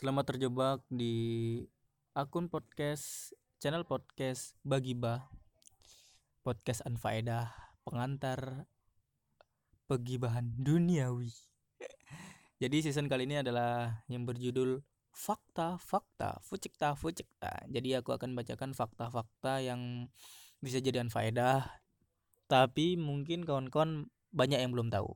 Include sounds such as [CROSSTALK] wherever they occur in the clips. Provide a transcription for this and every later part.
Selamat terjebak di akun podcast channel podcast Bagibah podcast anfaedah pengantar pegibahan duniawi. [LAUGHS] Jadi season kali ini adalah yang berjudul fakta-fakta fucikta fucikta. Jadi aku akan bacakan fakta-fakta yang bisa jadi anfaedah tapi mungkin kawan-kawan banyak yang belum tahu.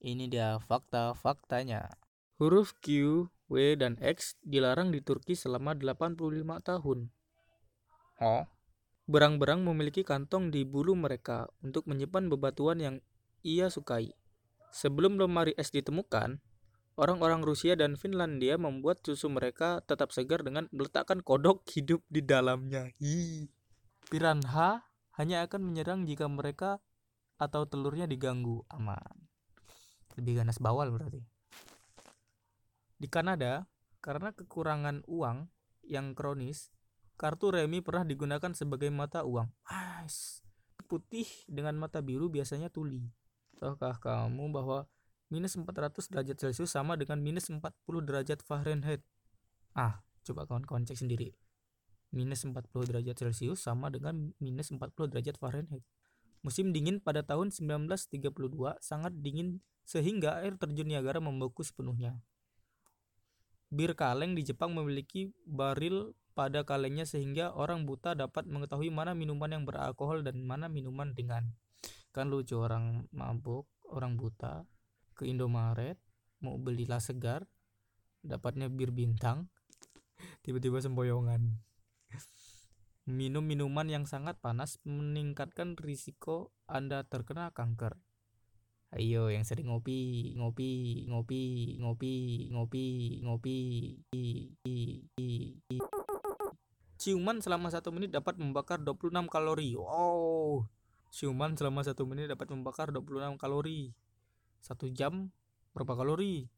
Ini dia fakta-faktanya. Huruf Q, W, dan X dilarang di Turki selama 85 tahun. Oh. Berang-berang memiliki kantong di bulu mereka untuk menyimpan bebatuan yang ia sukai. Sebelum lemari es ditemukan, orang-orang Rusia dan Finlandia membuat susu mereka tetap segar dengan meletakkan kodok hidup di dalamnya. Hi. Piranha hanya akan menyerang jika mereka atau telurnya diganggu. Aman. Lebih ganas bawal berarti. Di Kanada, karena kekurangan uang yang kronis, kartu remi pernah digunakan sebagai mata uang. Nice. Putih dengan mata biru biasanya tuli. Tahukah kamu bahwa minus 400 derajat Celcius sama dengan minus 40 derajat Fahrenheit? Ah, coba kawan-kawan cek sendiri. Minus 40 derajat Celcius sama dengan minus 40 derajat Fahrenheit. Musim dingin pada tahun 1932 sangat dingin sehingga air terjun Niagara membeku sepenuhnya. Bir kaleng di Jepang memiliki baril pada kalengnya sehingga orang buta dapat mengetahui mana minuman yang beralkohol dan mana minuman ringan. Kan lucu orang mabuk, orang buta ke Indomaret mau beli lah segar, dapatnya bir bintang, [LAUGHS] tiba-tiba semboyongan. Minum minuman yang sangat panas meningkatkan risiko Anda terkena kanker. Ayo yang sering ngopi, ngopi, ngopi, ngopi, ngopi, ngopi. Ciuman selama satu menit dapat membakar 26 kalori. Wow. Ciuman selama satu menit dapat membakar 26 kalori. Satu jam berapa kalori?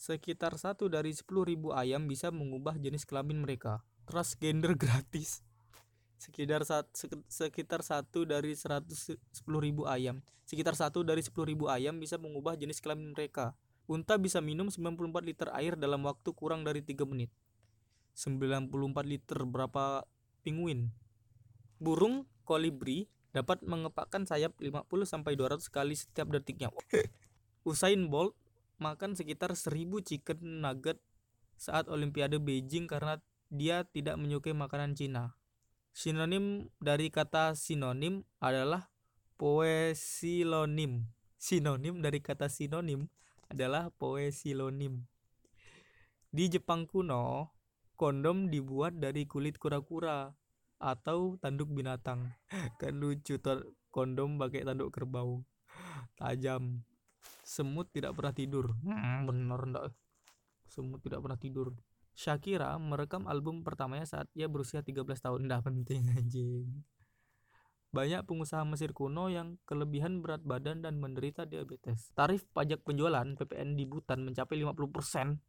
Sekitar satu dari 10.000 ayam bisa mengubah jenis kelamin mereka. Transgender [LAUGHS] gratis sekitar saat sekitar satu dari seratus sepuluh ribu ayam. Sekitar satu dari sepuluh ribu ayam bisa mengubah jenis kelamin mereka. Unta bisa minum 94 liter air dalam waktu kurang dari 3 menit. 94 liter berapa penguin? Burung kolibri dapat mengepakkan sayap 50 sampai 200 kali setiap detiknya. [LAUGHS] Usain Bolt makan sekitar 1000 chicken nugget saat Olimpiade Beijing karena dia tidak menyukai makanan Cina Sinonim dari kata sinonim adalah poesilonim. Sinonim dari kata sinonim adalah poesilonim. Di Jepang kuno, kondom dibuat dari kulit kura-kura atau tanduk binatang. [LAUGHS] Kan lucu kondom pakai tanduk kerbau. Tajam. Semut tidak pernah tidur. Hmm, bener ndak? Semut tidak pernah tidur. Shakira merekam album pertamanya saat ia berusia 13 tahun. Nggak penting anjing. Banyak pengusaha Mesir kuno yang kelebihan berat badan dan menderita diabetes. Tarif pajak penjualan PPN di Butan mencapai 50%.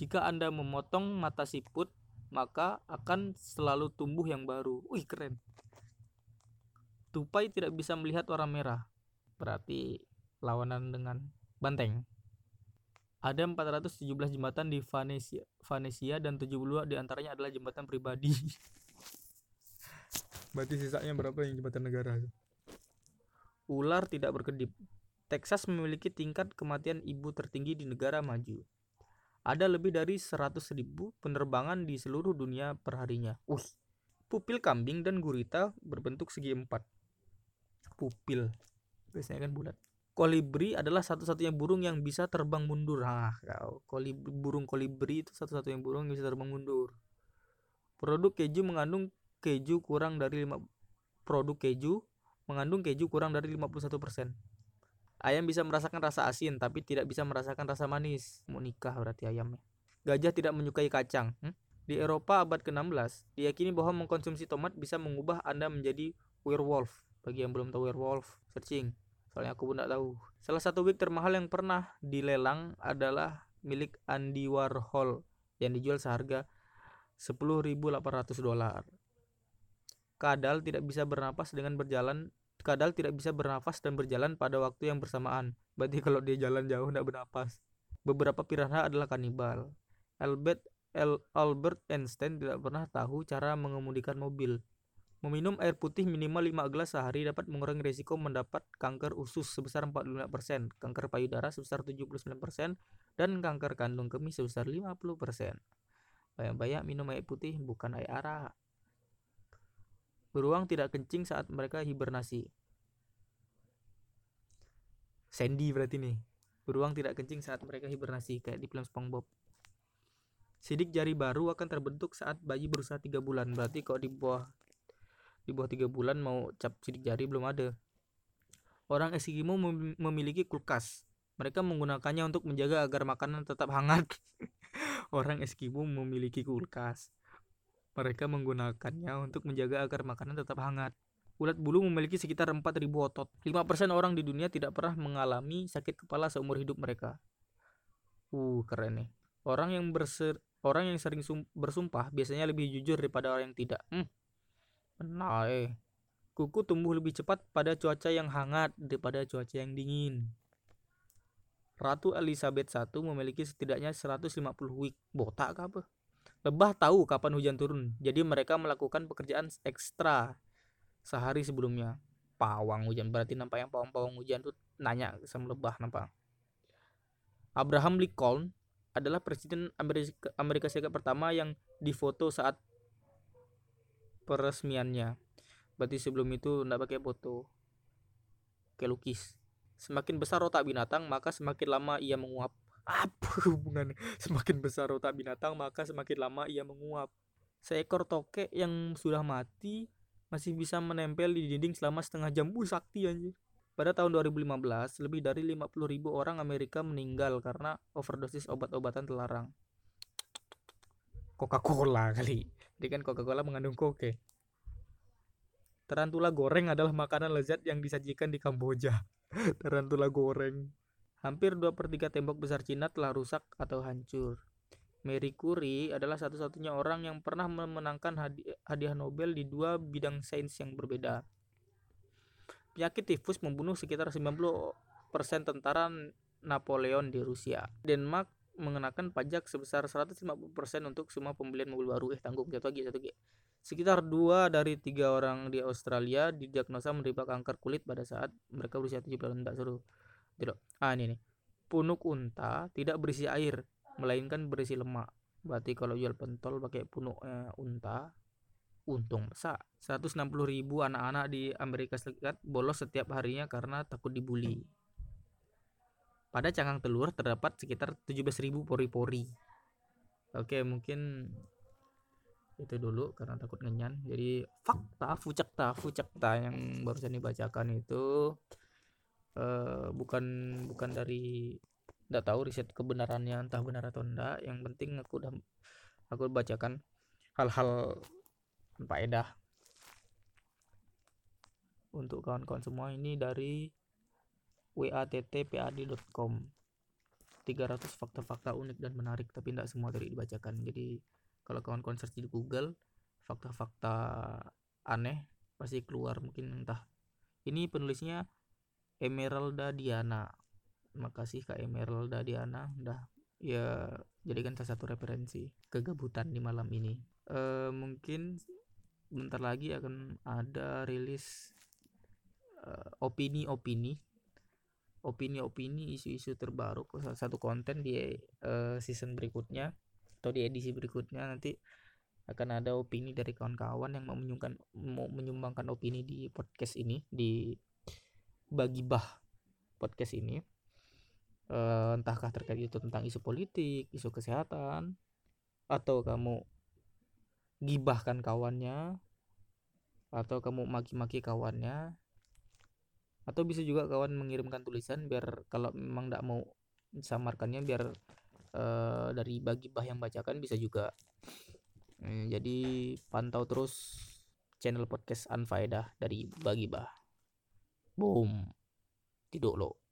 Jika Anda memotong mata siput, maka akan selalu tumbuh yang baru. Wih, keren. Tupai tidak bisa melihat warna merah. Berarti lawanan dengan banteng. Ada 417 jembatan di Venesia, Venesia dan 72 di antaranya adalah jembatan pribadi. [LAUGHS] Berarti sisanya berapa yang jembatan negara? Ular tidak berkedip. Texas memiliki tingkat kematian ibu tertinggi di negara maju. Ada lebih dari 100 ribu penerbangan di seluruh dunia perharinya. Uh, pupil kambing dan gurita berbentuk segi empat. Pupil. Biasanya kan bulat. Kolibri adalah satu-satunya burung yang bisa terbang mundur. Ah. Kolibri, burung kolibri itu satu-satunya burung yang bisa terbang mundur. Produk keju mengandung keju kurang dari 5 produk keju mengandung keju kurang dari 51%. Ayam bisa merasakan rasa asin tapi tidak bisa merasakan rasa manis. Mau nikah berarti ayamnya. Gajah tidak menyukai kacang. Hmm? Di Eropa abad ke-16, diyakini bahwa mengkonsumsi tomat bisa mengubah Anda menjadi werewolf. Bagi yang belum tahu werewolf, searching soalnya aku pun tidak tahu salah satu wig termahal yang pernah dilelang adalah milik Andy Warhol yang dijual seharga 10.800 dolar kadal tidak bisa bernapas dengan berjalan kadal tidak bisa bernafas dan berjalan pada waktu yang bersamaan berarti kalau dia jalan jauh tidak bernapas beberapa piranha adalah kanibal. Albert El Albert Einstein tidak pernah tahu cara mengemudikan mobil. Meminum air putih minimal 5 gelas sehari dapat mengurangi risiko mendapat kanker usus sebesar 45%, kanker payudara sebesar 79%, dan kanker kandung kemih sebesar 50%. Banyak-banyak minum air putih bukan air arak. Beruang tidak kencing saat mereka hibernasi. Sandy berarti nih. Beruang tidak kencing saat mereka hibernasi kayak di film SpongeBob. Sidik jari baru akan terbentuk saat bayi berusaha tiga bulan. Berarti kalau di bawah di bawah tiga bulan mau cap sidik jari belum ada. Orang Eskimo memiliki kulkas. Mereka menggunakannya untuk menjaga agar makanan tetap hangat. [LAUGHS] Orang Eskimo memiliki kulkas. Mereka menggunakannya untuk menjaga agar makanan tetap hangat. Ulat bulu memiliki sekitar 4000 otot. 5% orang di dunia tidak pernah mengalami sakit kepala seumur hidup mereka. Uh, keren nih. Orang yang berser Orang yang sering bersumpah biasanya lebih jujur daripada orang yang tidak. Hmm. Eh. Kuku tumbuh lebih cepat pada cuaca yang hangat daripada cuaca yang dingin. Ratu Elizabeth I memiliki setidaknya 150 wig. Botak apa? Lebah tahu kapan hujan turun, jadi mereka melakukan pekerjaan ekstra sehari sebelumnya. Pawang hujan berarti nampak yang pawang-pawang hujan tuh nanya sama lebah nampak. Abraham Lincoln adalah presiden Amerika, Amerika Serikat pertama yang difoto saat peresmiannya. Berarti sebelum itu tidak pakai foto. Kayak lukis. Semakin besar otak binatang, maka semakin lama ia menguap. Apa hubungannya? Semakin besar otak binatang, maka semakin lama ia menguap. Seekor tokek yang sudah mati masih bisa menempel di dinding selama setengah jam. Bu sakti anjir. Pada tahun 2015, lebih dari 50 ribu orang Amerika meninggal karena overdosis obat-obatan terlarang. Coca-Cola kali. Jadi kan Coca-Cola mengandung koke. Tarantula goreng adalah makanan lezat yang disajikan di Kamboja. [LAUGHS] Tarantula goreng. Hampir 2 per 3 tembok besar Cina telah rusak atau hancur. Mary Curie adalah satu-satunya orang yang pernah memenangkan hadiah Nobel di dua bidang sains yang berbeda. Penyakit tifus membunuh sekitar 90% tentara Napoleon di Rusia. Denmark mengenakan pajak sebesar 150% untuk semua pembelian mobil baru. Eh tanggung satu lagi satu lagi. Sekitar dua dari tiga orang di Australia didiagnosa menderita kanker kulit pada saat mereka berusia 7 tahun. Tidak seru. Tidak. Ah ini nih. Punuk unta tidak berisi air, melainkan berisi lemak. Berarti kalau jual pentol pakai punuk eh, unta untung besar 160 ribu anak-anak di Amerika Serikat bolos setiap harinya karena takut dibully pada cangkang telur terdapat sekitar 17 ribu pori-pori. Oke mungkin itu dulu karena takut ngenyan. Jadi fakta fucakta fucakta yang barusan dibacakan itu uh, bukan bukan dari tidak tahu riset kebenarannya entah benar atau enggak yang penting aku udah aku bacakan hal-hal faedah untuk kawan-kawan semua. Ini dari wattpad.com 300 fakta-fakta unik dan menarik tapi tidak semua dari dibacakan. Jadi kalau kawan-kawan search di Google fakta-fakta aneh pasti keluar mungkin entah. Ini penulisnya Emeralda Diana. Makasih Kak Emeralda Diana. Udah ya jadikan salah satu referensi kegabutan di malam ini. E, mungkin bentar lagi akan ada rilis opini-opini opini-opini isu-isu terbaru salah satu konten di uh, season berikutnya atau di edisi berikutnya nanti akan ada opini dari kawan-kawan yang mau menyumbangkan mau menyumbangkan opini di podcast ini di bagi bah podcast ini. Uh, entahkah terkait itu tentang isu politik isu kesehatan atau kamu gibahkan kawannya atau kamu maki-maki kawannya atau bisa juga kawan mengirimkan tulisan biar kalau memang tidak mau samarkannya biar uh, dari bagi bah yang bacakan bisa juga. Hmm, jadi pantau terus channel podcast Anfaedah dari bagi bah. Boom. Tidur lo